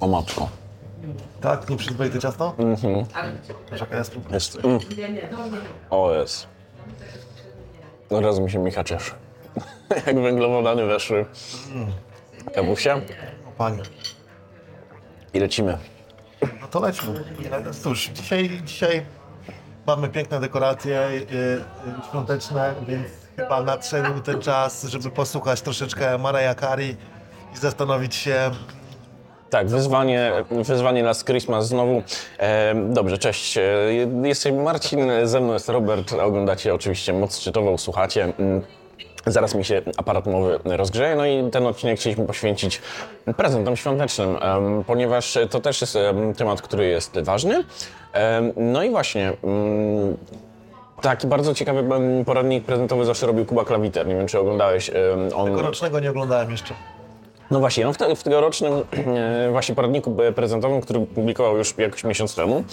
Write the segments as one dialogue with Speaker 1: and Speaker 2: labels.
Speaker 1: O matko.
Speaker 2: Tak? Nieprzyzwoite ciasto? Mhm. Czekaj, ja spróbuję.
Speaker 1: Jest. Mm. O jest. Od razu mi się Micha cieszy. Jak węglowodany weszły. Kawusia
Speaker 2: O panie.
Speaker 1: i lecimy.
Speaker 2: No to lećmy. Cóż, dzisiaj, dzisiaj mamy piękne dekoracje y, y, świąteczne, więc chyba nadszedł ten czas, żeby posłuchać troszeczkę Mariah Carey i zastanowić się,
Speaker 1: Tak, wyzwanie, wyzwanie Last Christmas znowu. E, dobrze, cześć. E, Jest Marcin, ze mną jest Robert. Oglądacie oczywiście Moc Czytową, słuchacie. Mm, Zaraz mi się aparat mowy rozgrzeje, no i ten odcinek chcieliśmy poświęcić prezentom świątecznym, ponieważ to też jest em, temat, który jest ważny. No i właśnie, mm, taki bardzo ciekawy poradnik prezentowy zawsze robił Kuba Klawiter. Nie wiem, czy oglądałeś. On,
Speaker 2: tegorocznego nie oglądałem jeszcze.
Speaker 1: No właśnie, no w, te, w tegorocznym e, właśnie poradniku prezentowym, który publikował już jakiś miesiąc temu,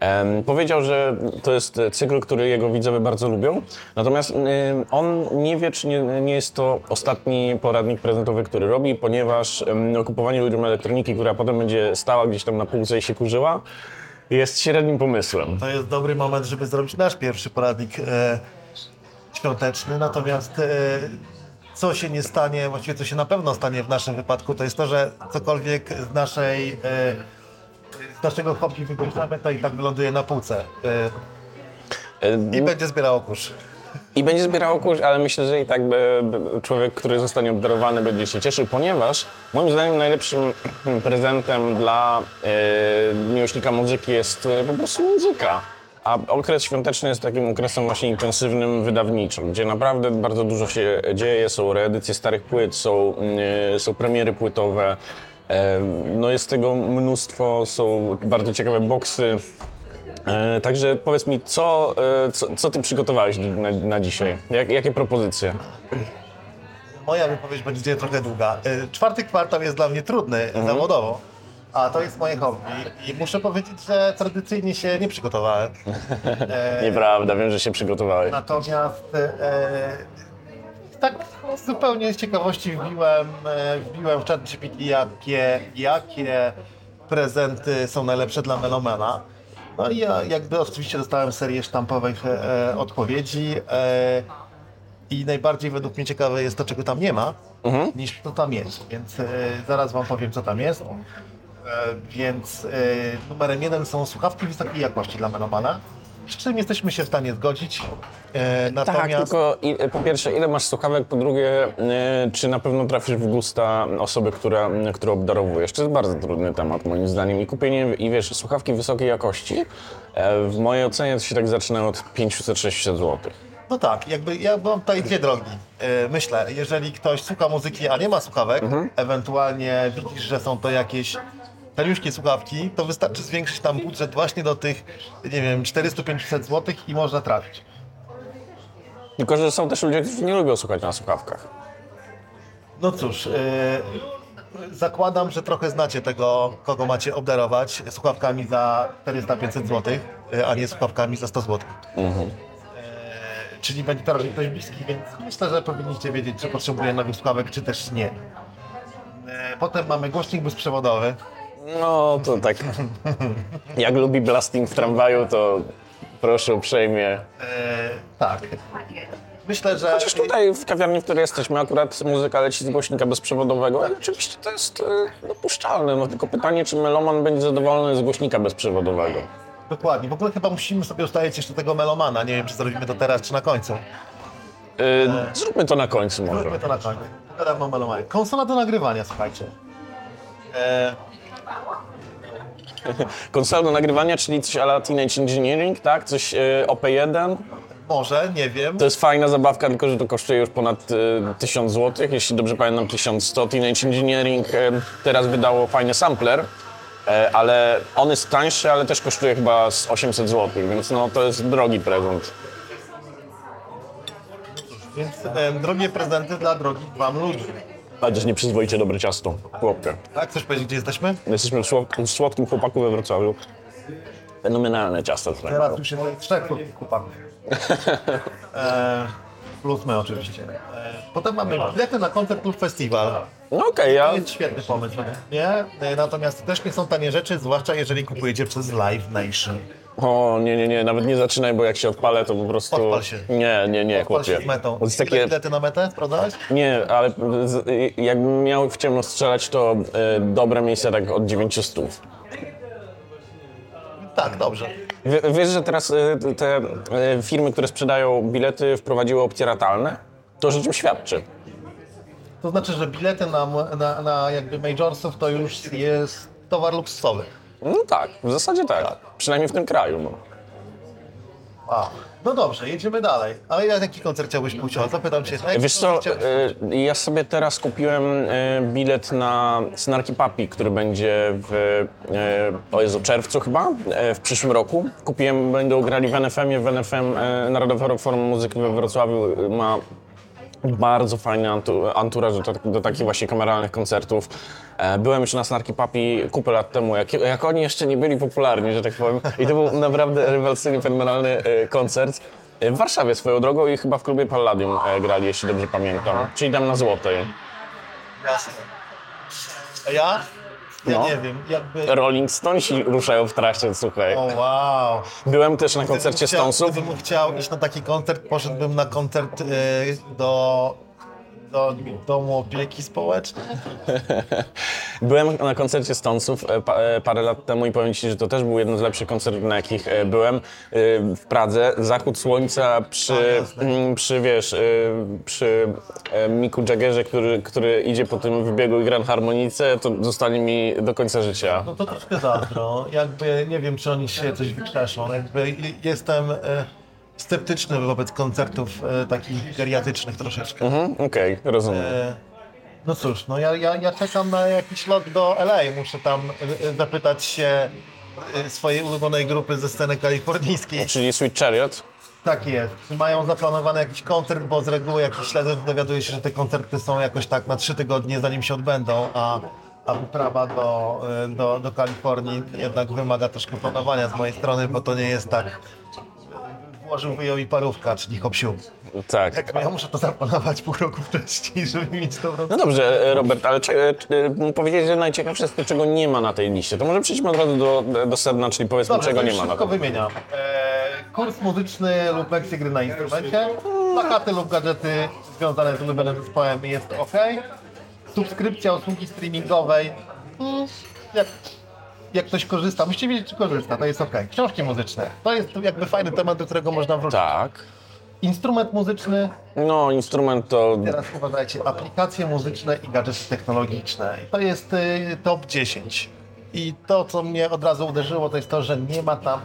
Speaker 1: em, powiedział, że to jest cykl, który jego widzowie bardzo lubią. Natomiast on nie wie, czy nie, nie jest to ostatni poradnik prezentowy, który robi, ponieważ em, no, kupowanie ludziom elektroniki, która potem będzie stała gdzieś tam na półce i się kurzyła, jest średnim pomysłem.
Speaker 2: To jest dobry moment, żeby zrobić nasz pierwszy poradnik e, świąteczny, natomiast e, co się nie stanie, właściwie co się na pewno stanie w naszym wypadku, to jest to, że cokolwiek z naszej e, z naszego hobby wybierzemy, to i tak wyląduje na półce e,
Speaker 1: E,
Speaker 2: i będzie zbierało kurz.
Speaker 1: I będzie zbierał kurz, ale myślę, że i tak by, by człowiek, który zostanie obdarowany, będzie się cieszył, ponieważ moim zdaniem najlepszym prezentem dla e, miłośnika muzyki jest e, po prostu muzyka. A okres świąteczny jest takim okresem właśnie intensywnym, wydawniczym, gdzie naprawdę bardzo dużo się dzieje, są reedycje starych płyt, są, e, są premiery płytowe, no jest tego mnóstwo, są bardzo ciekawe boksy, E, także powiedz mi, co, e, co, co ty przygotowałeś na, na dzisiaj? Jak, jakie propozycje?
Speaker 2: Moja wypowiedź będzie trochę długa. E, Czwarty kwartał jest dla mnie trudny zawodowo, a to jest moje hobby i muszę powiedzieć, że tradycyjnie się nie przygotowałem.
Speaker 1: Nieprawda, wiem, że się przygotowałeś.
Speaker 2: Natomiast e, tak zupełnie z ciekawości wbiłem, e, wbiłem w chat GPT, jakie, jakie prezenty są najlepsze dla Melomana. No i ja jakby oczywiście dostałem serię sztampowych e, e, odpowiedzi e, i najbardziej według mnie ciekawe jest to, czego tam nie ma, niż co tam jest. Więc e, zaraz Wam powiem, co tam jest. E, więc e, numerem jeden są słuchawki wysokiej jakości dla Melomana, z czym jesteśmy się w stanie zgodzić. E,
Speaker 1: Tak,
Speaker 2: natomiast
Speaker 1: tylko i, po pierwsze, ile masz słuchawek, po drugie, e, czy na pewno trafisz w gusta osoby, która, którą obdarowujesz? To jest bardzo trudny temat, moim zdaniem. I kupienie, i wiesz, słuchawki wysokiej jakości, e, w mojej ocenie to się tak zaczyna od 500-600 zł.
Speaker 2: No tak, jakby ja mam tutaj dwie drogi. E, Myślę, jeżeli ktoś słucha muzyki, a nie ma słuchawek, ewentualnie widzisz, że są to jakieś taniuszkie słuchawki, to wystarczy zwiększyć tam budżet właśnie do tych, nie wiem, 400-500 zł i można trafić.
Speaker 1: Tylko, że są też ludzie, którzy nie lubią słuchać na słuchawkach.
Speaker 2: No cóż, e, zakładam, że trochę znacie tego, kogo macie obdarować słuchawkami za 400-500 zł, e, a nie słuchawkami za 100 zł. E, czyli będzie to raczej ktoś bliski, więc myślę, że powinniście wiedzieć, czy potrzebuje nowych słuchawek, czy też nie. Potem mamy głośnik bezprzewodowy.
Speaker 1: No, to tak. Jak lubi blasting w tramwaju, to proszę uprzejmie.
Speaker 2: E, tak. Myślę, że
Speaker 1: Chociaż tutaj w kawiarni, w której jesteśmy, akurat muzyka leci z głośnika bezprzewodowego i oczywiście to jest e, dopuszczalne. No tylko pytanie, czy meloman będzie zadowolony z głośnika bezprzewodowego.
Speaker 2: dokładnie. W ogóle chyba musimy sobie ustalić jeszcze tego melomana. Nie wiem, czy zrobimy to teraz, czy na końcu.
Speaker 1: E, zróbmy to na końcu może.
Speaker 2: Zróbmy to na końcu. Pogadamy o melomanie. Konsola do nagrywania, słuchajcie. E,
Speaker 1: Konsola do nagrywania, czyli coś ala Teenage Engineering, tak? Coś e, OP1.
Speaker 2: może, nie wiem.
Speaker 1: To jest fajna zabawka, tylko że to kosztuje już ponad e, 1000 zł, jeśli dobrze pamiętam 1100. Teenage Engineering e, teraz wydało fajny sampler, e, ale on jest tańszy, ale też kosztuje chyba z 800 zł, więc no to jest drogi prezent.
Speaker 2: Więc e, drogie prezenty dla drogich wam ludzi.
Speaker 1: Ale to jest nieprzyzwoicie dobre ciasto, chłopie.
Speaker 2: Tak, chcesz powiedzieć, gdzie jesteśmy?
Speaker 1: Jesteśmy w słod- w słodkim chłopaku we Wrocławiu. Fenomenalne ciasto. tutaj.
Speaker 2: Teraz już jest trzech chłopaków. E, plus my oczywiście. E, potem mamy bilety na koncert lub festiwal.
Speaker 1: No okej, ja...
Speaker 2: To jest świetny pomysł, nie? E, Natomiast to też nie są tanie rzeczy, zwłaszcza jeżeli kupujecie przez Live Nation.
Speaker 1: O, nie, nie, nie, nawet nie zaczynaj, bo jak się odpalę, to po prostu...
Speaker 2: Odpal się.
Speaker 1: Nie, nie, nie,
Speaker 2: Odpal się
Speaker 1: chłopie.
Speaker 2: z metą.
Speaker 1: Jest
Speaker 2: Ile
Speaker 1: takie...
Speaker 2: bilety na metę sprawdzałeś?
Speaker 1: Nie, ale z, jakbym miał w ciemno strzelać, to e, dobre miejsce tak od 900.
Speaker 2: Tak, dobrze.
Speaker 1: Wie- Wiesz, że teraz e, te e, firmy, które sprzedają bilety, wprowadziły opcje ratalne? To o czym świadczy.
Speaker 2: To znaczy, że bilety na, na, na jakby majorsów to już jest towar luksusowy.
Speaker 1: No tak, w zasadzie tak. Przynajmniej w tym kraju. No.
Speaker 2: A, no dobrze, jedziemy dalej. Ale ja jaki koncert chciałbyś pójść? O, zapytam cię. na
Speaker 1: Wiesz co, e, ja sobie teraz kupiłem e, bilet na Snarky Papi, który będzie w, e, o Jezu, czerwcu chyba, w przyszłym roku. Kupiłem, będą grali w NFM-ie, w NFM Narodowy Forum Muzyki we Wrocławiu ma bardzo fajny antu, anturaż do, do takich właśnie kameralnych koncertów. E, Byłem już na Snarky Papi kupę lat temu, jak, jak oni jeszcze nie byli popularni, że tak powiem. I to był naprawdę rewelacyjny, fenomenalny e, koncert. E, W Warszawie swoją drogą i chyba w klubie Palladium grali, jeśli dobrze pamiętam. Czyli tam na Złotej.
Speaker 2: Jasne. A ja? Ja
Speaker 1: No.
Speaker 2: nie wiem, jakby...
Speaker 1: Rolling Stonesi ruszają w trasie, słuchaj.
Speaker 2: O wow.
Speaker 1: Byłem też na koncercie
Speaker 2: Gdybym chciał-
Speaker 1: Stonesów.
Speaker 2: Gdybym chciał iść na taki koncert, poszedłbym na koncert y, do, do Domu Opieki Społecznej.
Speaker 1: Byłem na koncercie Stonesów e, e, parę lat temu i powiem Ci, że to też był jeden z lepszych koncertów, na jakich e, byłem. W Pradze, zachód słońca przy, mm, przy wiesz, przy Miku Jaggerze, który, który idzie po tym wybiegu i gra harmonice, to zostanie mi do końca życia.
Speaker 2: No to troszkę zazdro. Jakby nie wiem, czy oni się coś wykrzeszą. Jakby jestem y, sceptyczny wobec koncertów y, takich geriatycznych troszeczkę.
Speaker 1: Mhm, Okej, rozumiem.
Speaker 2: E, No cóż, no ja, ja, ja czekam na jakiś lot do LA. Muszę tam y, y, zapytać się y, swojej ulubionej grupy ze sceny kalifornijskiej.
Speaker 1: Czyli Sweet Chariot?
Speaker 2: Tak jest. Czy Mają zaplanowany jakiś koncert, bo z reguły jak śledzę, to dowiaduję się, że te koncerty są jakoś tak na trzy tygodnie, zanim się odbędą, a, a wyprawa do, y, do, do Kalifornii jednak wymaga troszkę planowania z mojej strony, bo to nie jest tak włożył wyjął i parówka, czyli hop
Speaker 1: Tak.
Speaker 2: Jak ja muszę to zaplanować pół roku wcześniej, żeby mieć dobrą
Speaker 1: No dobrze, e, Robert, ale cze- e, powiedzieć, że najciekawsze jest to, czego nie ma na tej liście. To może przejdźmy od razu do, do sedna, czyli powiedzmy,
Speaker 2: Dobrze,
Speaker 1: czego nie ma na tej
Speaker 2: wymieniam. E, kurs muzyczny lub lekcje gry na instrumencie, plakaty lub gadżety związane z ulubionym zespołem jest ok. Subskrypcja usługi streamingowej, mm, jak, jak ktoś korzysta, musicie wiedzieć, czy korzysta, to jest ok. Książki muzyczne, to jest jakby fajny temat, do którego można wrócić.
Speaker 1: Tak.
Speaker 2: Instrument muzyczny,
Speaker 1: No, instrument to
Speaker 2: teraz uważajcie, aplikacje muzyczne i gadżety technologiczne. To jest y, top 10. I to, co mnie od razu uderzyło, to jest to, że nie ma tam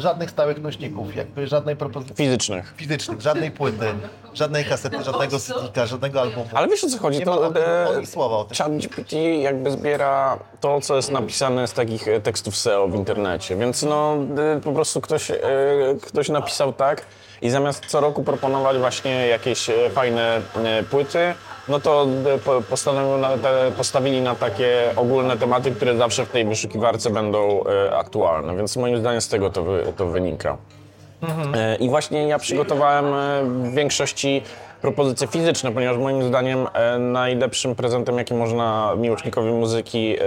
Speaker 2: żadnych stałych nośników, jakby żadnej propozycji
Speaker 1: fizycznych.
Speaker 2: fizycznych, żadnej płyty, żadnej kasety, żadnego CD, żadnego albumu.
Speaker 1: Ale wiesz o co chodzi?
Speaker 2: Nie ma
Speaker 1: To
Speaker 2: o tym-
Speaker 1: e,
Speaker 2: ani słowa o tym.
Speaker 1: ChatGPT jakby zbiera to, co jest napisane z takich e, tekstów SEO w internecie, więc no e, po prostu ktoś, ktoś napisał tak i zamiast co roku proponować właśnie jakieś fajne płyty, no to e, postawili na takie ogólne tematy, które zawsze w tej wyszukiwarce będą e, aktualne, więc moim zdaniem z tego to, wy, to wynika. E, I właśnie ja przygotowałem w większości propozycje fizyczne, ponieważ moim zdaniem e, najlepszym prezentem, jaki można miłośnikowi muzyki e,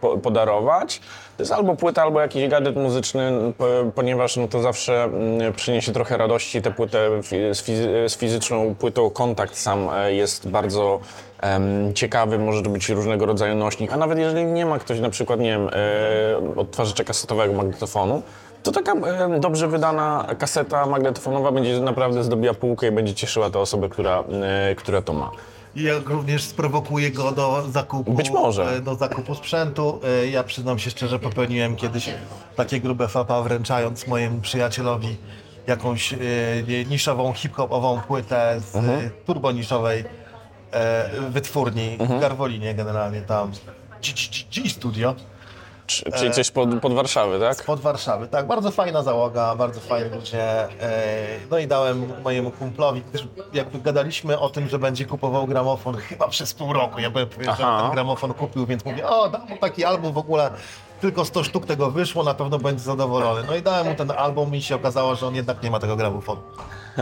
Speaker 1: po, podarować, to jest albo płyta, albo jakiś gadżet muzyczny, po, ponieważ no, to zawsze mm, przyniesie trochę radości. Tę płytę z, fizy- z fizyczną płytą kontakt sam e, jest bardzo ciekawy, może to być różnego rodzaju nośnik, a nawet jeżeli nie ma ktoś na przykład, nie wiem, e, odtwarzacza kasetowego magnetofonu, to taka e, dobrze wydana kaseta magnetofonowa będzie naprawdę zdobiła półkę i będzie cieszyła tę osobę, która, e, która to ma.
Speaker 2: I jak również sprowokuje go do zakupu.
Speaker 1: Być może.
Speaker 2: e, Do zakupu sprzętu. E, Ja przyznam się szczerze, popełniłem kiedyś takie grube fapa, wręczając mojemu przyjacielowi jakąś e, niszową, hip-hopową płytę z
Speaker 1: Mhm.
Speaker 2: turboniszowej e, wytwórni w Garwolinie generalnie tam. G, G, G Studio
Speaker 1: Czy, czyli coś pod, pod Warszawy, tak?
Speaker 2: pod Warszawy. Tak, bardzo fajna załoga, bardzo fajni ludzie. E, No i dałem mojemu kumplowi, gdyż jakby gadaliśmy o tym, że będzie kupował gramofon chyba przez pół roku. Ja byłem pewien, że ten gramofon kupił, więc mówię, o dam mu taki album w ogóle. Tylko 100 sztuk tego wyszło, na pewno będzie zadowolony. No i dałem mu ten album i się okazało, że on jednak nie ma tego gramofonu.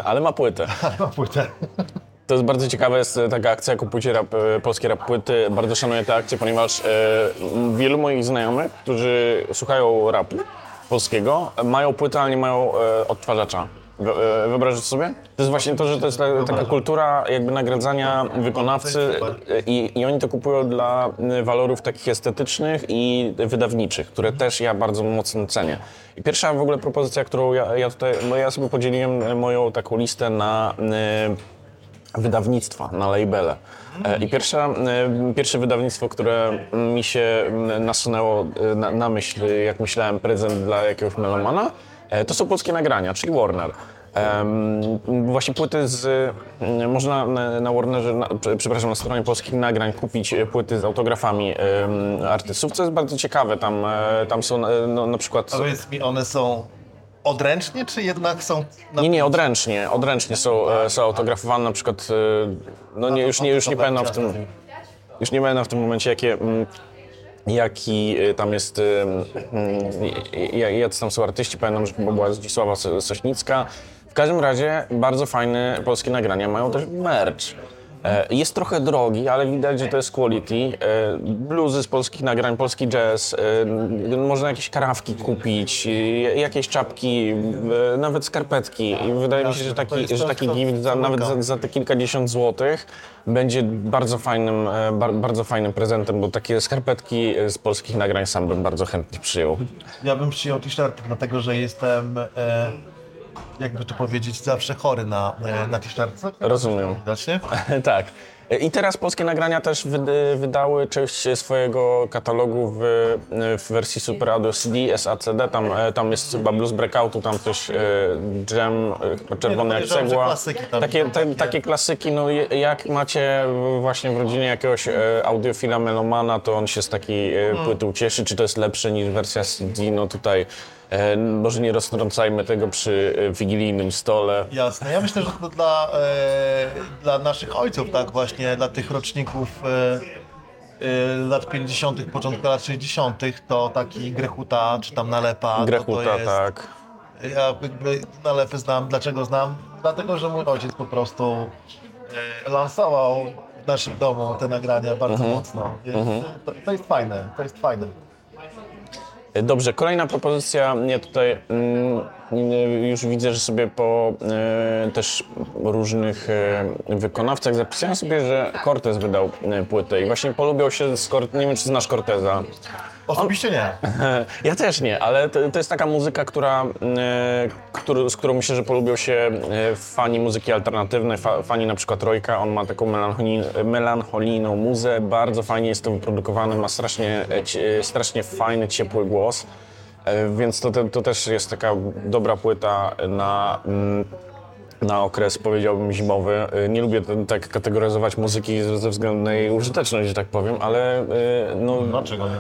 Speaker 1: Ale ma płytę.
Speaker 2: Ma płytę.
Speaker 1: To jest bardzo ciekawe, jest taka akcja Kupujcie rap, e, polskie rap płyty. Bardzo szanuję tę akcję, ponieważ e, wielu moich znajomych, którzy słuchają rapu polskiego, mają płytę, ale nie mają e, odtwarzacza. E, Wyobrażasz sobie? To jest właśnie to, że to jest ta, taka kultura jakby nagradzania wykonawcy e, i, i oni to kupują dla e, walorów takich estetycznych i wydawniczych, które też ja bardzo mocno cenię. I pierwsza w ogóle propozycja, którą ja, ja tutaj, no ja sobie podzieliłem e, moją taką listę na e, wydawnictwa, na labele. E, I pierwsza, e, pierwsze wydawnictwo, które mi się nasunęło e, na, na myśl, jak myślałem prezent dla jakiegoś melomana, to są polskie nagrania, czyli Warner. Em, Właśnie płyty z. Można na, na Warnerze, na, prze- przepraszam, na stronie polskich nagrań kupić płyty z autografami em, artystów, co jest bardzo ciekawe. Tam, tam są no, na przykład.
Speaker 2: Powiedz mi, one są odręcznie, czy jednak są na
Speaker 1: Nie, nie, odręcznie. Odręcznie są, e, są autografowane na przykład. e, No nie, już nie, już nie pamiętam w tym. Już nie pamiętam w tym momencie, jakie. mm, Jaki y, tam jest, mm, jacy tam są artyści, pamiętam, że była Zdzisława So- Sośnicka. W każdym razie bardzo fajne polskie nagrania, mają też merch. E, Jest trochę drogi, ale widać, że to jest quality. E, Bluzy z polskich nagrań, polski jazz, e, można jakieś karawki kupić, jakieś czapki, nawet skarpetki. I wydaje mi się, że taki, że taki gift, za, nawet za, za te kilkadziesiąt złotych, będzie bardzo fajnym, bar, bardzo fajnym prezentem, bo takie skarpetki z polskich nagrań sam bym bardzo chętnie przyjął.
Speaker 2: Ja bym przyjął t-shirt, dlatego że jestem, e, jakby to powiedzieć, zawsze chory na, e, na t-shirt.
Speaker 1: Rozumiem. Tak. I teraz polskie nagrania też wydały część swojego katalogu w, w wersji Super Audio CD, SACD. Tam, e, tam jest chyba Blues Breakoutu, tam e, Jam, e, Czerwony jak
Speaker 2: że
Speaker 1: cegła. takie, te,
Speaker 2: takie.
Speaker 1: klasyki, no jak macie właśnie w rodzinie jakiegoś audiofila melomana, to on się z takiej
Speaker 2: Hmm.
Speaker 1: płyty ucieszy. Czy to jest lepsze niż wersja CD? No tutaj może nie roztrącajmy tego przy e, wigilijnym stole.
Speaker 2: Jasne. Ja myślę, że to dla, e, dla naszych ojców, tak właśnie, dla tych roczników e, e, lat 50., początku lat 60., to taki Grechuta czy tam Nalepa.
Speaker 1: Grechuta,
Speaker 2: to jest,
Speaker 1: tak.
Speaker 2: Ja jakby Nalepy znam. Dlaczego znam? Dlatego, że mój ojciec po prostu e, lansował w naszym domu te nagrania bardzo
Speaker 1: Mhm.
Speaker 2: mocno. Więc to, to jest fajne, to jest fajne.
Speaker 1: Dobrze, kolejna propozycja. Ja tutaj mm, już widzę, że sobie po e, też różnych e, wykonawcach zapisałem sobie, że Cortez wydał e, płytę i właśnie polubiał się z. Nie wiem, czy znasz Corteza.
Speaker 2: Osobiście nie.
Speaker 1: Ja też nie, ale to, to jest taka muzyka, która, e, który, z którą myślę, że polubią się e, fani muzyki alternatywnej, fa, fani na przykład Rojka. On ma taką melancholi, melancholijną muzę, bardzo fajnie jest to wyprodukowane, ma strasznie, e, cie- strasznie fajny, ciepły głos. E, Więc to, to, to też jest taka dobra płyta na, mm, na okres, powiedziałbym, zimowy. E, Nie lubię tak kategoryzować muzyki ze względu na jej użyteczność, że tak powiem, ale e, no,
Speaker 2: Dlaczego nie?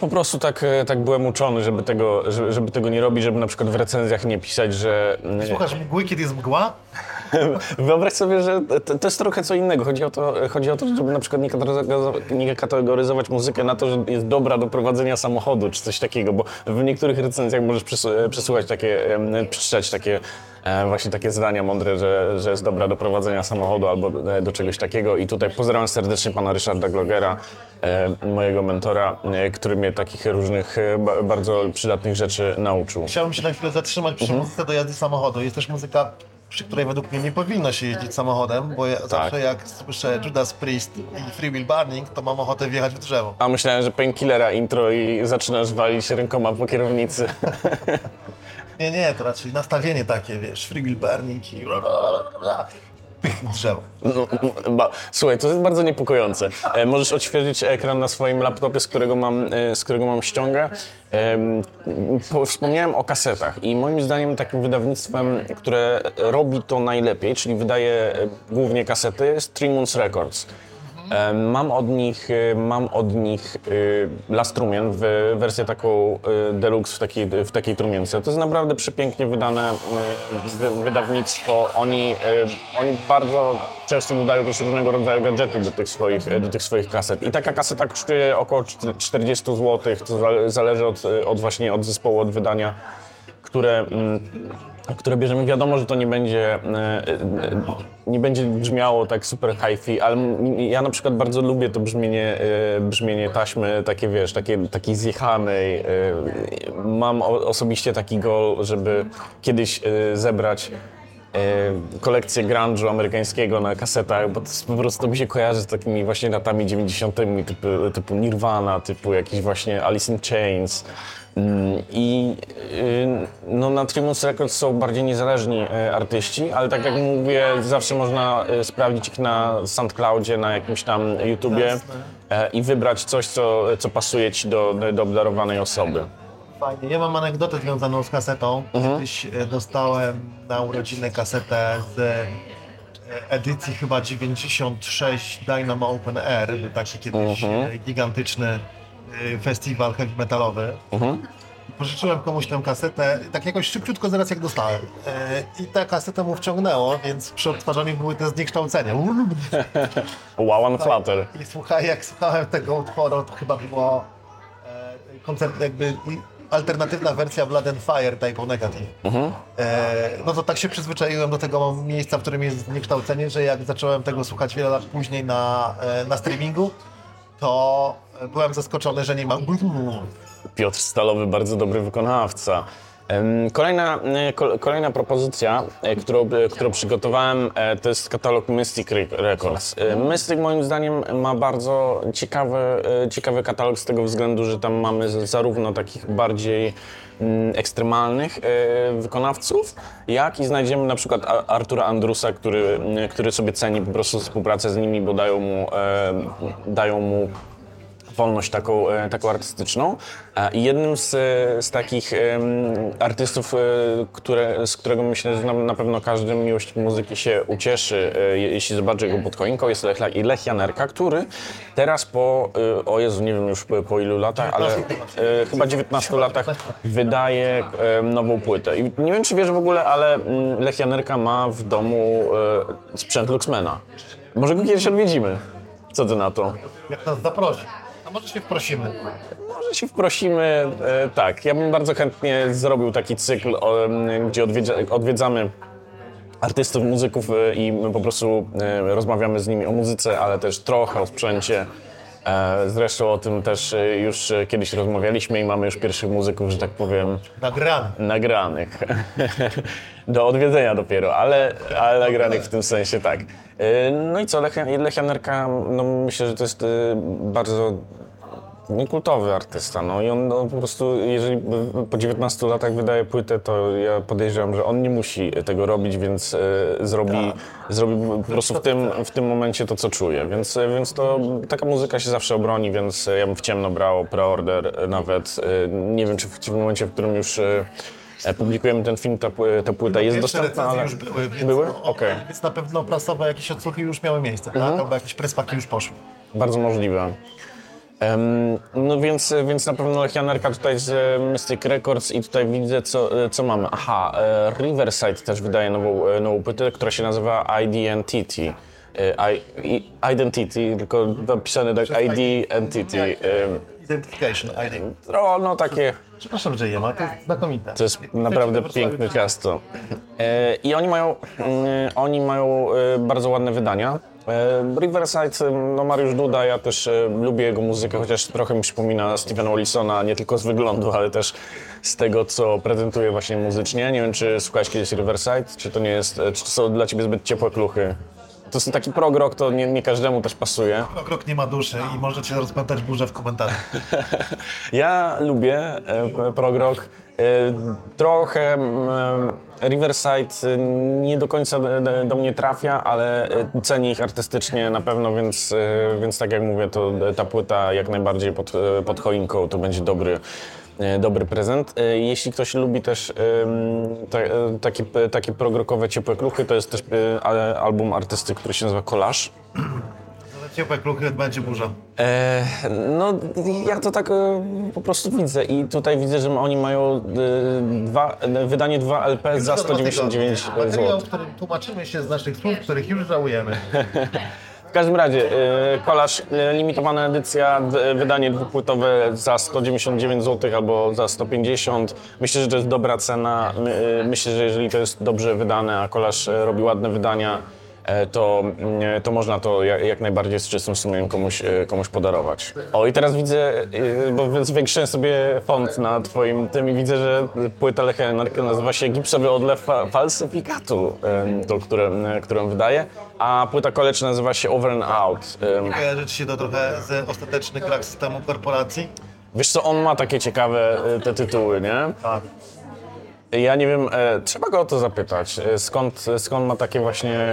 Speaker 1: Po prostu tak, tak byłem uczony, żeby tego, żeby, żeby tego nie robić, żeby na przykład w recenzjach nie pisać, że... yy,
Speaker 2: Słuchasz mgły, kiedy jest mgła?
Speaker 1: Wyobraź sobie, że to, to jest trochę co innego. Chodzi o, to, chodzi o to, żeby na przykład nie kategoryzować, muzykę na to, że jest dobra do prowadzenia samochodu, czy coś takiego, bo w niektórych recenzjach możesz przesu- przesuwać takie, przeczytać takie e, właśnie takie zdania mądre, że, że jest dobra do prowadzenia samochodu albo e, do czegoś takiego. I tutaj pozdrawiam serdecznie pana Ryszarda Glogera, e, mojego mentora, e, który mnie takich różnych e, ba- bardzo przydatnych rzeczy nauczył.
Speaker 2: Chciałbym się na chwilę zatrzymać przy
Speaker 1: Mhm.
Speaker 2: muzyce do jazdy samochodu. Jest też muzyka, przy której według mnie nie powinno się jeździć samochodem, bo ja
Speaker 1: Tak.
Speaker 2: zawsze jak słyszę Judas Priest i Free Will Burning, to mam ochotę wjechać w drzewo.
Speaker 1: A myślałem, że painkillera intro i zaczynasz walić rękoma po kierownicy.
Speaker 2: Nie, nie, to raczej nastawienie takie, wiesz, Free Will Burning i pych w.
Speaker 1: No, słuchaj, to jest bardzo niepokojące. E, możesz odświeżyć ekran na swoim laptopie, z którego mam, e, z którego mam ściągę. Em, po, wspomniałem o kasetach i moim zdaniem takim wydawnictwem, które robi to najlepiej, czyli wydaje e, głównie kasety, jest Three Moons Records. Mam od nich, e, mam od nich e, Last Trumien w wersję taką e, deluxe w takiej, w takiej trumience. To jest naprawdę przepięknie wydane wy- wydawnictwo. Oni, oni bardzo często dodają też różnego rodzaju gadżety do tych, swoich, do tych swoich kaset. I taka kaseta kosztuje około czter- 40 zł, to zale- zależy od, od właśnie od zespołu, od wydania które, mm, które bierzemy. Wiadomo, że to nie będzie, e, e, nie będzie brzmiało tak super hi-fi, ale ja na przykład bardzo lubię to brzmienie, e, brzmienie taśmy, takie wiesz, takie, takiej zjechanej. Mam osobiście taki goal, żeby kiedyś zebrać kolekcję grunge'u amerykańskiego na kasetach, bo to po prostu mi się kojarzy z takimi właśnie latami 90. typu, typu Nirvana, typu jakiś właśnie Alice in Chains. Mm, I y, no, na Trimus Records są bardziej niezależni e, artyści, ale tak jak mówię, zawsze można e, sprawdzić ich na SoundCloudzie, na jakimś tam YouTubie e, i wybrać coś, co, co pasuje ci do, do obdarowanej osoby.
Speaker 2: Fajnie. Ja mam anegdotę związaną z kasetą.
Speaker 1: Mhm.
Speaker 2: Kiedyś e, dostałem na urodziny kasetę z e, edycji chyba 96 Dynamo Open Air. Był taki kiedyś
Speaker 1: Mhm.
Speaker 2: gigantyczny festiwal heavy metalowy.
Speaker 1: Mhm.
Speaker 2: Pożyczyłem komuś tę kasetę, tak jakoś szybciutko zaraz jak dostałem. E, I ta kaseta mu wciągnęło, więc przy odtwarzaniu były te zniekształcenia.
Speaker 1: Wow and Flutter.
Speaker 2: I słuchaj, jak słuchałem tego utworu, to chyba było e, koncert, jakby alternatywna wersja Blood and Fire Type O Negative. E, no to tak się przyzwyczaiłem do tego miejsca, w którym jest zniekształcenie, że jak zacząłem tego słuchać wiele lat później na, e, na streamingu, to byłem zaskoczony, że nie ma...
Speaker 1: Piotr Stalowy, bardzo dobry wykonawca. Kolejna, e, ko- kolejna propozycja, e, którą, e, którą przygotowałem, to jest katalog Mystic Re- Records. Mystic moim zdaniem ma bardzo ciekawy, ciekawy katalog z tego względu, że tam mamy zarówno takich bardziej mm, ekstremalnych wykonawców, jak i znajdziemy na przykład Artura Andrusa, który, który sobie ceni po prostu współpracę z nimi, bo dają mu, dają mu wolność taką, e, taką artystyczną. E, I jednym z, e, z takich artystów, które, z którego myślę, że na, pewno każdy miłośnik muzyki się ucieszy, je- jeśli zobaczy go pod choinką, jest Lech, Lech Janerka, który teraz po, o Jezu, nie wiem już po, ilu latach, ale chyba 19 latach wydaje nową płytę. I nie wiem, czy wiesz w ogóle, ale mm, Lech Janerka ma w domu sprzęt Luxmana. Może go kiedyś odwiedzimy. Co ty na to?
Speaker 2: Jak nas zaprosi. A może się wprosimy.
Speaker 1: Może się wprosimy, e, tak. Ja bym bardzo chętnie zrobił taki cykl, o, gdzie odwiedza, odwiedzamy artystów, muzyków e, i po prostu e, rozmawiamy z nimi o muzyce, ale też trochę o sprzęcie. E, Zresztą o tym też e, już e, kiedyś rozmawialiśmy i mamy już pierwszych muzyków, że tak powiem,
Speaker 2: Nagrany.
Speaker 1: nagranych. Do odwiedzenia dopiero, ale, ale nagranych w tym sensie tak. No i co, Lech, Lech Janerka, no myślę, że to jest e, bardzo kultowy artysta, no i on no, po prostu, jeżeli po 19 latach wydaje płytę, to ja podejrzewam, że on nie musi tego robić, więc e, zrobi, zrobi po prostu w tym, w tym momencie to, co czuje, więc, e, więc to taka muzyka się zawsze obroni, więc e, ja bym w ciemno brał preorder e, nawet, e, nie wiem, czy w, czy w momencie, w którym już e, e, publikujemy ten film, ta, pły- ta płyta jest
Speaker 2: Pierwsze
Speaker 1: dostępna,
Speaker 2: recenzje
Speaker 1: ale...
Speaker 2: już były, więc,
Speaker 1: Były?
Speaker 2: no,
Speaker 1: Okej.
Speaker 2: więc na pewno prasowe jakieś odsłuchy już miały miejsce,
Speaker 1: Mhm.
Speaker 2: tak? Albo jakieś prespaki już poszły.
Speaker 1: Bardzo możliwe. No więc, więc na pewno Janerka tutaj z Mystic Records i tutaj widzę co, e, co mamy. Aha, e, Riverside też wydaje nową, e, nową płytę, która się nazywa Identity. I, Identity, tylko napisane tak ID Entity. E,
Speaker 2: Identification, ID.
Speaker 1: No, no takie,
Speaker 2: Przepraszam, że je ma, to jest znakomite.
Speaker 1: to jest naprawdę piękne ciasto. I oni mają, mm, oni mają bardzo ładne wydania. E, Riverside, e, no Mariusz Duda, ja też e, lubię jego muzykę, chociaż trochę mi przypomina Stevena Wilsona, nie tylko z wyglądu, ale też z tego, co prezentuje właśnie muzycznie. Nie wiem, czy słuchałeś kiedyś Riverside, czy to nie jest, czy to są dla ciebie zbyt ciepłe kluchy? To jest taki prog rock, to nie, nie każdemu też pasuje.
Speaker 2: Krok nie ma duszy i możecie rozpętać burzę w komentarzach.
Speaker 1: Ja lubię e, prog rock. E, trochę e, Riverside e, nie do końca do, do mnie trafia, ale e, cenię ich artystycznie na pewno, więc, e, więc tak jak mówię, to ta płyta jak najbardziej pod, pod choinką to będzie dobry, dobry prezent. E, Jeśli ktoś lubi też ta, e, takie, takie prog rockowe ciepłe kluchy, to jest też e, album artysty, który się nazywa.
Speaker 2: Ale ciepłe kluchy będzie burza.
Speaker 1: E, no, ja to tak e, po prostu widzę i tutaj widzę, że oni mają e, dwa, e, wydanie 2 LP za 199
Speaker 2: Materiał,
Speaker 1: zł.
Speaker 2: w którym tłumaczymy się z naszych słów, których już żałujemy.
Speaker 1: W każdym razie, e, Kolaż, e, limitowana edycja, wydanie dwupłytowe za 199 zł albo za 150. Myślę, że to jest dobra cena. My, e, Myślę, że jeżeli to jest dobrze wydane, a Kolaż e, robi ładne wydania, to, mm, to można to jak, najbardziej z czystym sumieniem komuś, e, komuś podarować. O i teraz widzę, e, bo zwiększyłem sobie font na twoim tym i widzę, że płyta Lecha Enarka nazywa się Gipsowy odlew fa- falsyfikatu, e, to, które, e, którą wydaje, a płyta College nazywa się Over and Out. E,
Speaker 2: Kojarzy ci się to trochę z ostateczny krak systemu korporacji?
Speaker 1: Wiesz co, on ma takie ciekawe e, te tytuły, nie?
Speaker 2: Tak.
Speaker 1: Ja nie wiem, e, trzeba go o to zapytać. E, skąd, skąd ma takie właśnie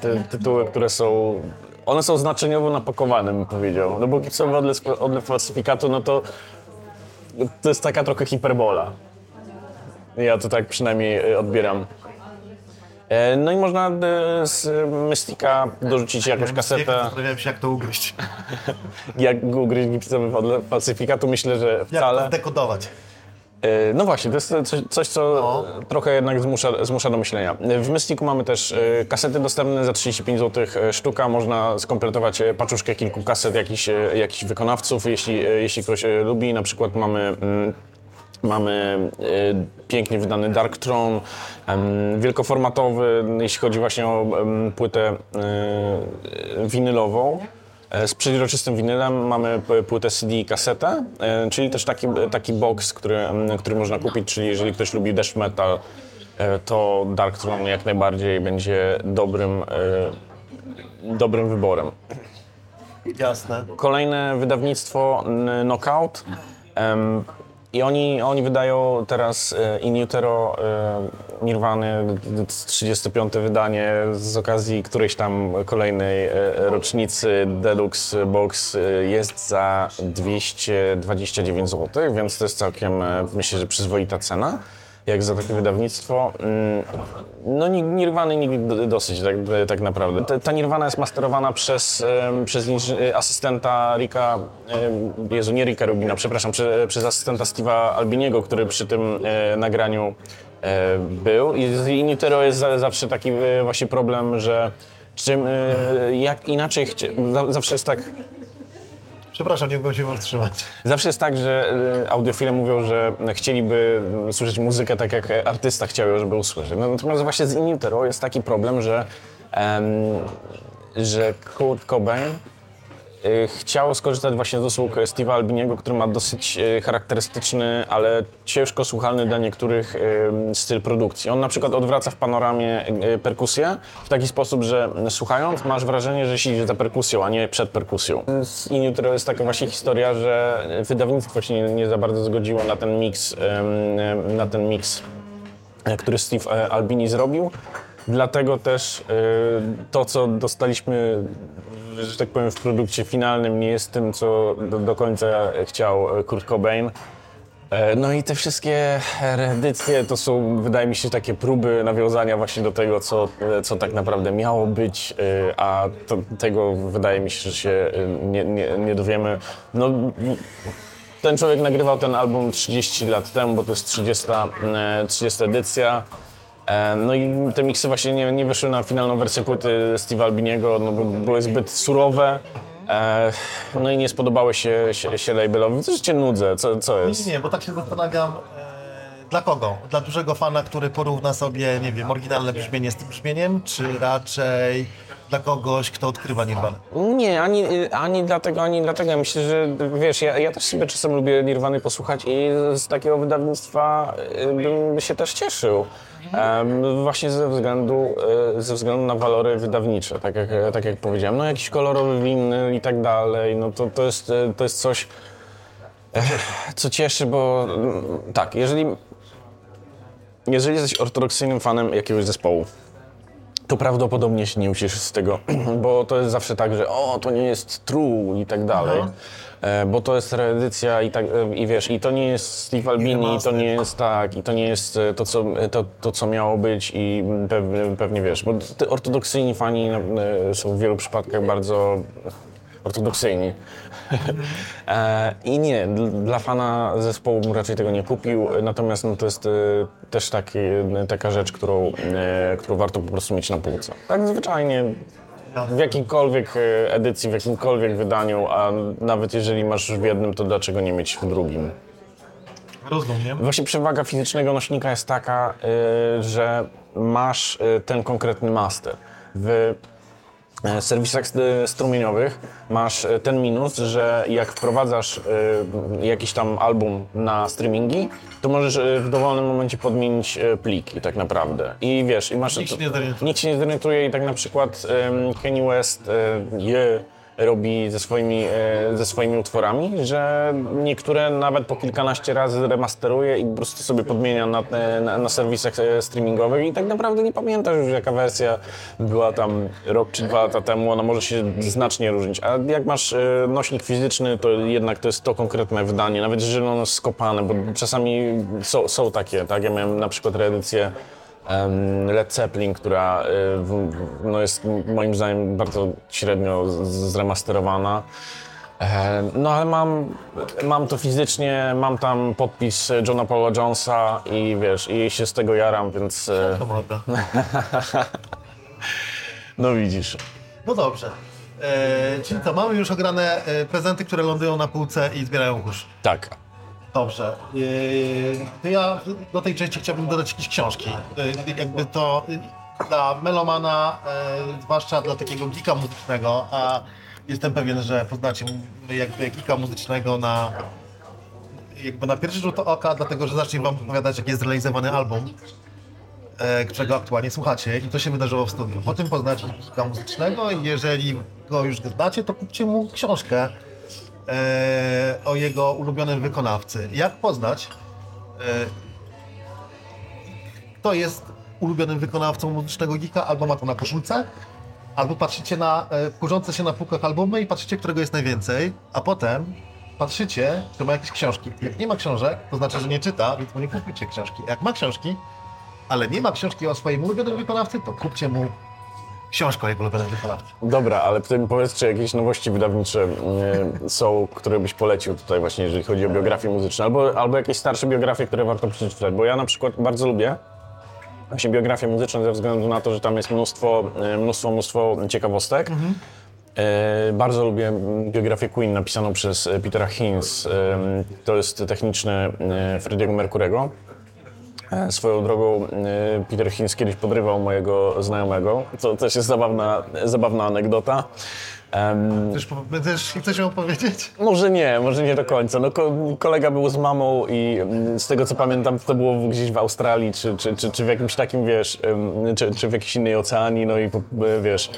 Speaker 1: te tytuły, które są. One są znaczeniowo napakowane, bym powiedział. No bo gipsowy odlew, odlew falsyfikatu, no to. To jest taka trochę hiperbola. Ja to tak przynajmniej e, odbieram. E, No i można e, z Mystika dorzucić jakąś kasetę.
Speaker 2: Zastanawiałem się, jak to ugryźć.
Speaker 1: Jak ugryźć gipsowy odlew falsyfikatu, myślę, że
Speaker 2: Jak
Speaker 1: wcale.
Speaker 2: to zdekodować.
Speaker 1: E, No właśnie, to jest coś, coś co
Speaker 2: No.
Speaker 1: trochę jednak zmusza, zmusza do myślenia. W Mystiku mamy też e, kasety dostępne za 35 zł sztuka. Można skompletować e, paczuszkę kilku kaset jakichś, e, jakichś wykonawców, jeśli, e, jeśli ktoś e, lubi. Na przykład mamy... mm, Mamy e, pięknie wydany Dark Throne, wielkoformatowy, jeśli chodzi właśnie o płytę e, winylową. E, Z przeźroczystym winylem mamy płytę CD i kasetę, e, czyli też taki, taki box, który, który można kupić, czyli jeżeli ktoś lubi death metal, e, to Dark Throne jak najbardziej będzie dobrym, dobrym wyborem.
Speaker 2: Jasne.
Speaker 1: Kolejne wydawnictwo Knockout. I oni, oni wydają teraz In Utero Nirwany, d- d- 35. wydanie z okazji którejś tam kolejnej e, rocznicy Deluxe Box e, jest za 229 zł, więc to jest całkiem, e, myślę, że przyzwoita cena. Jak za takie wydawnictwo. Mm, No ni- Nirwany nigdy dosyć tak, tak naprawdę. Ta, ta Nirwana jest masterowana przez, przez asystenta Rika, Jezu, nie Rika Rubina, przepraszam, prze, przez asystenta Steve'a Albiniego, który przy tym nagraniu był. I z Inutero jest za, zawsze taki e, właśnie problem, że czym, e, jak inaczej, zawsze jest tak,
Speaker 2: Przepraszam, nie mogłem się powstrzymać.
Speaker 1: Zawsze jest tak, że e, audiofile mówią, że chcieliby mm, słyszeć muzykę tak, jak e, artysta chciał, żeby usłyszeć. No, natomiast właśnie z In Utero jest taki problem, że, em, że Kurt Cobain e, chciał skorzystać właśnie z usług Steve'a Albiniego, który ma dosyć e, charakterystyczny, ale ciężko słuchalny dla niektórych e, styl produkcji. On na przykład odwraca w panoramie e, perkusję w taki sposób, że słuchając masz wrażenie, że siedzisz za perkusją, a nie przed perkusją. Z In Utero jest taka właśnie historia, że wydawnictwo się nie, nie za bardzo zgodziło na ten miks, na ten miks e, który Steve e, Albini zrobił. Dlatego też e, to, co dostaliśmy, że tak powiem, w produkcie finalnym, nie jest tym, co do, do końca chciał e, Kurt Cobain. E, No i te wszystkie reedycje to są, wydaje mi się, takie próby nawiązania właśnie do tego, co, e, co tak naprawdę miało być, a to, tego wydaje mi się, że się nie, nie, nie dowiemy. No, ten człowiek nagrywał ten album 30 lat temu, bo to jest 30, e, 30 edycja. E, No i te miksy właśnie nie, nie wyszły na finalną wersję płyty Steve'a Albiniego, no bo były zbyt surowe. E, No i nie spodobały się, się, się labelowi. Co cię nudzę? Co, co jest?
Speaker 2: Nie, nie, bo tak się zastanawiam, e, dla kogo? Dla dużego fana, który porówna sobie, nie wiem, oryginalne brzmienie z tym brzmieniem, czy raczej dla kogoś, kto odkrywa Nirvanę?
Speaker 1: Nie, ani, ani dlatego, ani dlatego. Myślę, że wiesz, ja, ja też sobie czasem lubię Nirwany posłuchać i z takiego wydawnictwa bym się też cieszył. Właśnie ze względu, y, ze względu na walory wydawnicze, tak jak, tak jak powiedziałem. No jakiś kolorowy winyl i tak dalej, no to, to, jest, y, to jest coś, eh, co cieszy, bo tak, jeżeli, jeżeli jesteś ortodoksyjnym fanem jakiegoś zespołu, to prawdopodobnie się nie ucieszysz z tego, bo to jest zawsze tak, że o, to nie jest true i tak dalej. E, Bo to jest reedycja i tak, e, i wiesz, i to nie jest Steve Albini, i to nie jest tak, i to nie jest e, to, co, to, to, co miało być i pewnie, pewnie wiesz, bo te ortodoksyjni fani e, są w wielu przypadkach bardzo ortodoksyjni. E, I nie, dl- dla fana zespołu bym raczej tego nie kupił, natomiast no, to jest e, też taki, e, taka rzecz, którą, e, którą warto po prostu mieć na półce. Tak zwyczajnie w jakiejkolwiek edycji, w jakimkolwiek wydaniu, a nawet jeżeli masz już w jednym, to dlaczego nie mieć w drugim?
Speaker 2: Rozumiem.
Speaker 1: Właśnie przewaga fizycznego nośnika jest taka, y, że masz y, ten konkretny master. W e, serwisach st- strumieniowych masz e, ten minus, że jak wprowadzasz jakiś tam album na streamingi, to możesz w dowolnym momencie podmienić pliki tak naprawdę. I wiesz, i masz...
Speaker 2: Nikt się nie zorientuje.
Speaker 1: Nikt się nie zorientuje i tak na przykład Kanye West e, je robi ze swoimi, e, ze swoimi utworami, że niektóre nawet po kilkanaście razy remasteruje i po prostu sobie podmienia na, e, na, na serwisach e, streamingowych. I tak naprawdę nie pamiętasz już jaka wersja była tam rok czy dwa lata temu, ona może się znacznie różnić, a jak masz nośnik fizyczny, to jednak to jest to konkretne wydanie, nawet jeżeli ono jest skopane, bo czasami są, są takie, tak, ja miałem na przykład reedycję Led Zeppelin, która y, no jest moim zdaniem bardzo średnio zremasterowana. No ale mam, mam to fizycznie, mam tam podpis Johna Paula Jonesa i wiesz, i się z tego jaram, więc e,
Speaker 2: To
Speaker 1: no widzisz.
Speaker 2: No dobrze. E, czyli co, mamy już ograne e, prezenty, które lądują na półce i zbierają kurz.
Speaker 1: Tak.
Speaker 2: Dobrze. To ja do tej części chciałbym dodać jakieś książki. E, jakby to e, dla melomana, zwłaszcza dla takiego geeka muzycznego, a jestem pewien, że poznacie jakby geeka muzycznego na jakby na pierwszy rzut oka, dlatego że zacznie wam opowiadać, jak jest zrealizowany album, którego aktualnie słuchacie i to się wydarzyło w studiu. Po tym poznacie geeka muzycznego i jeżeli go już znacie, to kupcie mu książkę e, o jego ulubionym wykonawcy. Jak poznać, e, kto jest ulubionym wykonawcą muzycznego geeka, albo ma to na koszulce, albo patrzycie na e, kurzące się na półkach albumy i patrzycie, którego jest najwięcej, a potem patrzycie, czy ma jakieś książki. Jak nie ma książek, to znaczy, że nie czyta, więc mu nie kupujcie książki. Jak ma książki, ale nie ma książki o swoim ulubionym wykonawcy, to kupcie mu książkę o jego ulubionym wykonawcy.
Speaker 1: Dobra, ale potem powiedz, czy jakieś nowości wydawnicze e, są, które byś polecił tutaj właśnie, jeżeli chodzi o biografię muzyczną, albo, albo jakieś starsze biografie, które warto przeczytać, bo ja na przykład bardzo lubię właśnie biografię muzyczną ze względu na to, że tam jest mnóstwo, e, mnóstwo, mnóstwo ciekawostek. E, bardzo lubię biografię Queen napisaną przez e, Petera Hinz. E, to jest techniczny e, Freddie'ego Mercurego. E, Swoją drogą e, Peter Hinz kiedyś podrywał mojego znajomego. To też jest zabawna, zabawna anegdota. Em,
Speaker 2: Chcesz, po- chcesz, ją powiedzieć?
Speaker 1: może nie, może nie do końca. No, ko kolega był z mamą i mm, z tego co pamiętam, to było gdzieś w Australii, czy, czy, czy, czy w jakimś takim, wiesz, czy, czy w jakiejś innej oceanii, no i e, wiesz,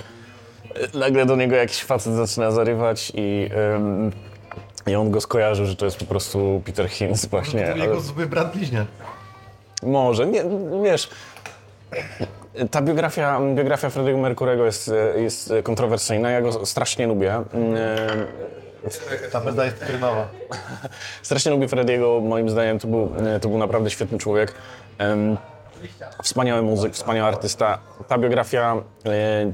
Speaker 1: nagle do niego jakiś facet zaczyna zarywać i, em, i on go skojarzył, że to jest po prostu Peter Hinz właśnie.
Speaker 2: To
Speaker 1: ale-
Speaker 2: jego zły brat bliźniak.
Speaker 1: Może, nie, wiesz. Ta biografia, biografia Freddie'ego Mercurego jest, jest kontrowersyjna, ja go strasznie lubię.
Speaker 2: Ta menda jest krynowa.
Speaker 1: Strasznie lubię Frediego, moim zdaniem to był, to był naprawdę świetny człowiek. Wspaniały muzyk, wspaniały artysta. Ta biografia e,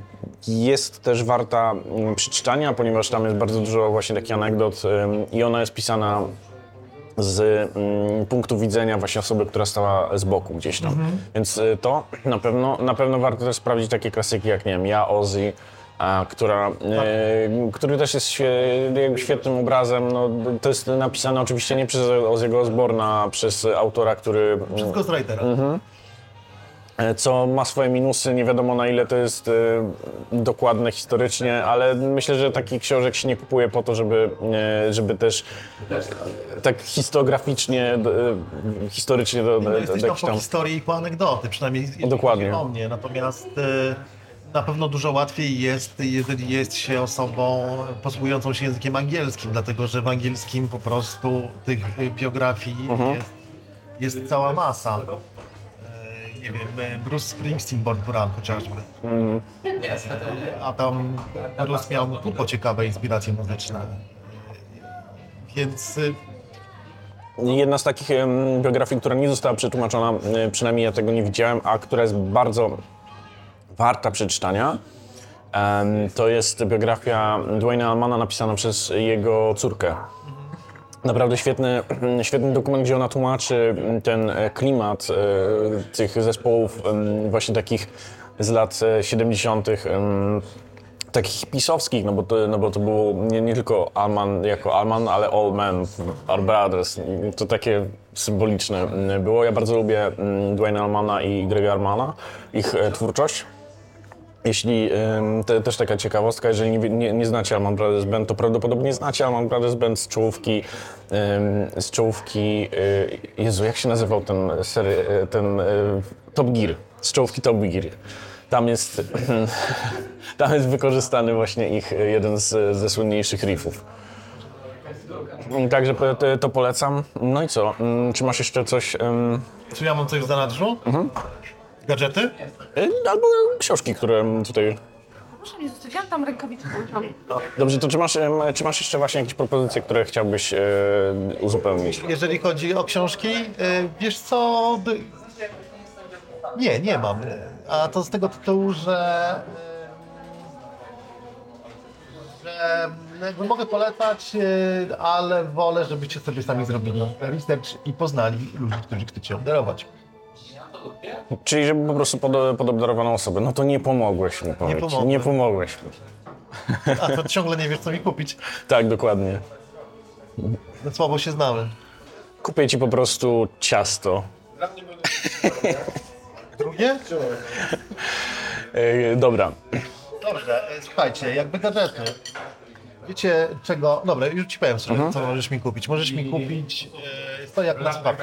Speaker 1: jest też warta mm, przeczytania, ponieważ tam jest bardzo dużo właśnie takich anegdot i ona jest pisana z mm, punktu widzenia właśnie osoby, która stała z boku gdzieś tam. Więc y, to na pewno, na pewno warto też sprawdzić takie klasyki jak, nie wiem, ja, Ozzy, a, która, y, który też jest świe- jakby świetnym obrazem. No, to jest napisane oczywiście nie przez Ozzy'ego Osborna, a przez autora, który
Speaker 2: Przez Ghostwritera.
Speaker 1: e, co ma swoje minusy, nie wiadomo na ile to jest e, dokładne historycznie, ale myślę, że takich książek się nie kupuje po to, żeby, e, żeby też e, tak histograficznie, e, historycznie do, do,
Speaker 2: No
Speaker 1: do,
Speaker 2: jesteś
Speaker 1: do
Speaker 2: tam
Speaker 1: jakichś
Speaker 2: po historii i po anegdoty, przynajmniej
Speaker 1: Dokładnie.
Speaker 2: o mnie. Natomiast e, na pewno dużo łatwiej jest, jeżeli jest się osobą posługującą się językiem angielskim, dlatego że w angielskim po prostu tych e, biografii
Speaker 1: Mhm.
Speaker 2: jest, jest cała masa. Nie wiem, e, Bruce Springsteen, Born to Run chociażby.
Speaker 1: Mhm.
Speaker 2: A tam Bruce miał turbo ciekawe inspiracje muzyczne. Więc e,
Speaker 1: Jedna z takich biografii, która nie została przetłumaczona, e, przynajmniej ja tego nie widziałem, a która jest bardzo warta przeczytania, to jest biografia Dwayna Allmana napisana przez jego córkę. Naprawdę świetny, świetny dokument, gdzie ona tłumaczy ten e, klimat e, tych zespołów właśnie takich z lat e, 70. em, takich pisowskich, no bo to, no bo to było nie, nie tylko Alman jako Alman, ale All Men, Our Brothers. To takie symboliczne było. Ja bardzo lubię Dwayne Almana i Grega Almana, ich e, twórczość. Jeśli, te, też taka ciekawostka, jeżeli nie, nie, nie znacie Alman Brothers Band, to prawdopodobnie znacie Alman Brothers Band z czołówki, z czołówki, y, Jezu, jak się nazywał ten, sery, y, ten y, Top Gear, z czołówki Top Gear. Tam jest, tam jest wykorzystany właśnie ich jeden z, ze słynniejszych riffów. Mm, Także to, polecam. No i co, Ym, czy masz jeszcze coś,
Speaker 2: Czy ja mam coś w zanadrzu? Gadżety?
Speaker 1: y, albo książki, które tutaj
Speaker 3: Proszę ja tam rękawiczkę używam.
Speaker 1: Dobrze, to czy masz, czy masz jeszcze właśnie jakieś propozycje, które chciałbyś e, uzupełnić?
Speaker 2: Jeżeli chodzi o książki, y, wiesz co? d- Nie, nie mam. A to z tego tytułu, że. y, że jakby mogę polecać, y, ale wolę, żebyście sobie sami zrobili research i poznali ludzi, którzy chcecie obdarować.
Speaker 1: Czyli żeby po prostu pod, pod obdarowaną osobę. No to nie pomogłeś mi, powiedz.
Speaker 2: pomogłem.
Speaker 1: nie pomogłeś mi.
Speaker 2: A to ciągle nie wiesz, co mi kupić.
Speaker 1: Tak, dokładnie.
Speaker 2: No, Słabo się znamy.
Speaker 1: Kupię ci po prostu ciasto.
Speaker 2: Drugie?
Speaker 1: E, dobra.
Speaker 2: Dobrze, e, słuchajcie, jakby gadżety. Wiecie czego? Dobra, już ci powiem, co, co możesz mi kupić. Możesz mi kupić e, stojak na słuchawki.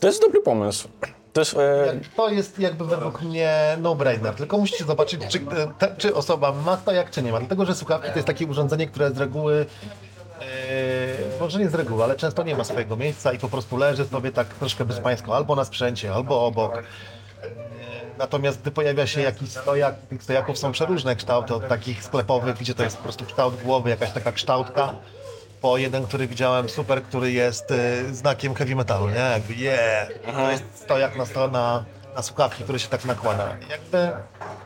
Speaker 1: To jest dobry pomysł. Jest, e,
Speaker 2: To jest jakby według mnie no-brainer, tylko musicie zobaczyć, czy, e, czy osoba ma stojak, czy nie ma. Dlatego, że słuchawki to jest takie urządzenie, które z reguły, e, może nie z reguły, ale często nie ma swojego miejsca i po prostu leży sobie tak troszkę bezpańsko, albo na sprzęcie, albo obok. E, Natomiast gdy pojawia się jakiś stojak, tych stojaków są przeróżne kształty, od takich sklepowych, gdzie to jest po prostu kształt głowy, jakaś taka kształtka, po jeden, który widziałem super, który jest y, znakiem heavy metalu, nie? Jakby yeah, to jest stojak na, sto, na, na słuchawki, który się tak nakłada. Jakby,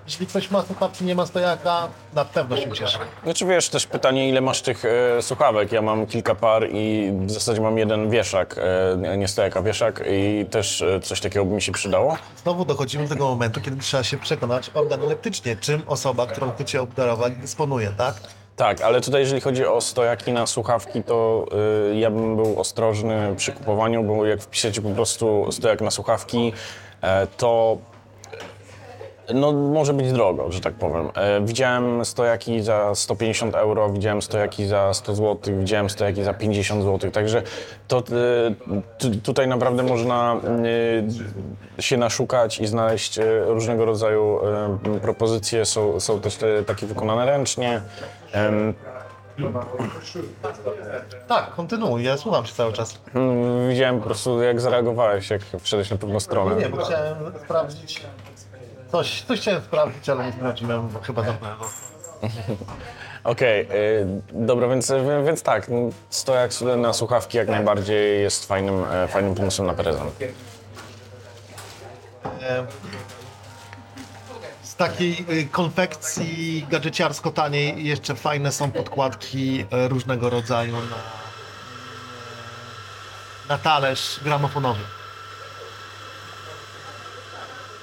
Speaker 2: jeśli ktoś ma słuchawki, nie ma stojaka, na pewno się ucieszy.
Speaker 1: Znaczy wiesz, też pytanie, ile masz tych e, słuchawek. Ja mam kilka par i w zasadzie mam jeden wieszak, e, nie stojaka, wieszak i też e, coś takiego by mi się przydało.
Speaker 2: Znowu dochodzimy do tego momentu, kiedy trzeba się przekonać organoleptycznie, czym osoba, którą chcecie obdarować, dysponuje, tak?
Speaker 1: Tak, ale tutaj jeżeli chodzi o stojaki na słuchawki, to y, ja bym był ostrożny przy kupowaniu, bo jak wpiszecie po prostu stojak na słuchawki, e, to no, może być drogo, że tak powiem. E, widziałem stojaki za 150 euro, widziałem stojaki za 100 zł, widziałem stojaki za 50 zł, także to, tu- tutaj naprawdę można y, się naszukać i znaleźć różnego rodzaju propozycje. Są, są też te, takie wykonane ręcznie.
Speaker 2: Tak, kontynuuj, ja słucham się cały czas.
Speaker 1: mm, Widziałem po prostu, jak zareagowałeś, jak wszedłeś na pewną stronę.
Speaker 2: Nie, bo chciałem sprawdzić, coś, coś chciałem sprawdzić, ale nie sprawdziłem, bo chyba zamknąłem.
Speaker 1: Okej, y, dobra, więc, więc tak, no, stojak na słuchawki jak najbardziej jest fajnym, e, fajnym pomysłem na prezent.
Speaker 2: E, Z takiej y, konfekcji gadżeciarsko taniej jeszcze fajne są podkładki e, różnego rodzaju na, na talerz gramofonowy.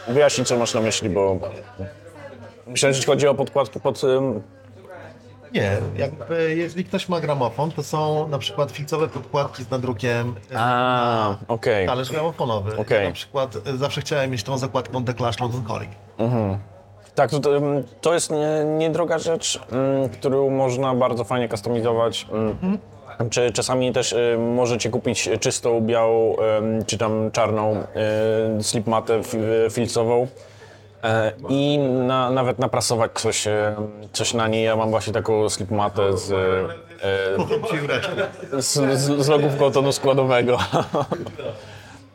Speaker 1: Wyjaśnij, co masz na myśli, bo myślałem, że chodzi o podkładki pod... ym,
Speaker 2: Nie, jakby jeżeli ktoś ma gramofon, to są na przykład filcowe podkładki z nadrukiem e,
Speaker 1: A, okej.
Speaker 2: talerz gramofonowy.
Speaker 1: Okej.
Speaker 2: Ja na przykład e, zawsze chciałem mieć tą zakładką The Clash London Calling.
Speaker 1: Tak, to, to, ym, to jest nie- niedroga rzecz, ym, którą można bardzo fajnie kustomizować. ym. Czy czasami też y, możecie kupić czystą, białą, ym, czy tam czarną y, slipmatę fi- filcową e, i na, nawet naprasować coś, y, coś na niej. Ja mam właśnie taką slipmatę z, y,
Speaker 2: Jureczku.
Speaker 1: z, z, z logówką tonu składowego,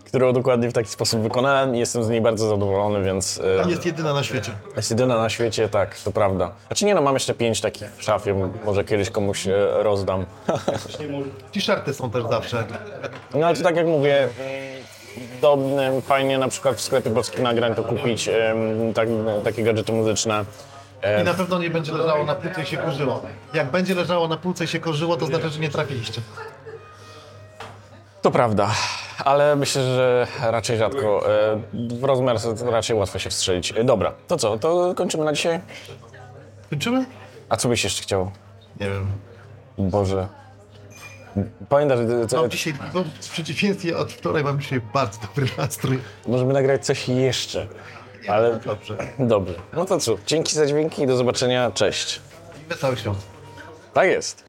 Speaker 1: którą dokładnie w taki sposób wykonałem i jestem z niej bardzo zadowolony, więc... y,
Speaker 2: Jest jedyna na świecie.
Speaker 1: jest jedyna na świecie, tak, to prawda. Znaczy nie no, mam jeszcze pięć takich w szafie, może kiedyś komuś e, rozdam.
Speaker 2: T-shirty są też zawsze.
Speaker 1: No ale to tak jak mówię, e, fajnie na przykład w sklepie polskich nagrań to kupić tak, takie gadżety muzyczne.
Speaker 2: I na pewno nie będzie leżało na półce i się kurzyło. Jak będzie leżało na półce i się kurzyło, to znaczy, że nie trafiliście.
Speaker 1: To prawda, ale myślę, że raczej rzadko. E, W rozmiar raczej łatwo się wstrzelić. E, Dobra, to co, to kończymy na dzisiaj?
Speaker 2: Kończymy?
Speaker 1: A co byś jeszcze chciał?
Speaker 2: Nie wiem.
Speaker 1: Boże. Pamiętasz, co,
Speaker 2: Mam dzisiaj, no, w przeciwieństwie od wczoraj mam dzisiaj bardzo dobry nastrój.
Speaker 1: możemy nagrać coś jeszcze. Ale
Speaker 2: Dobrze.
Speaker 1: dobrze. No to co, dzięki za dźwięki i do zobaczenia. Cześć.
Speaker 2: Wesołych świąt.
Speaker 1: Tak jest.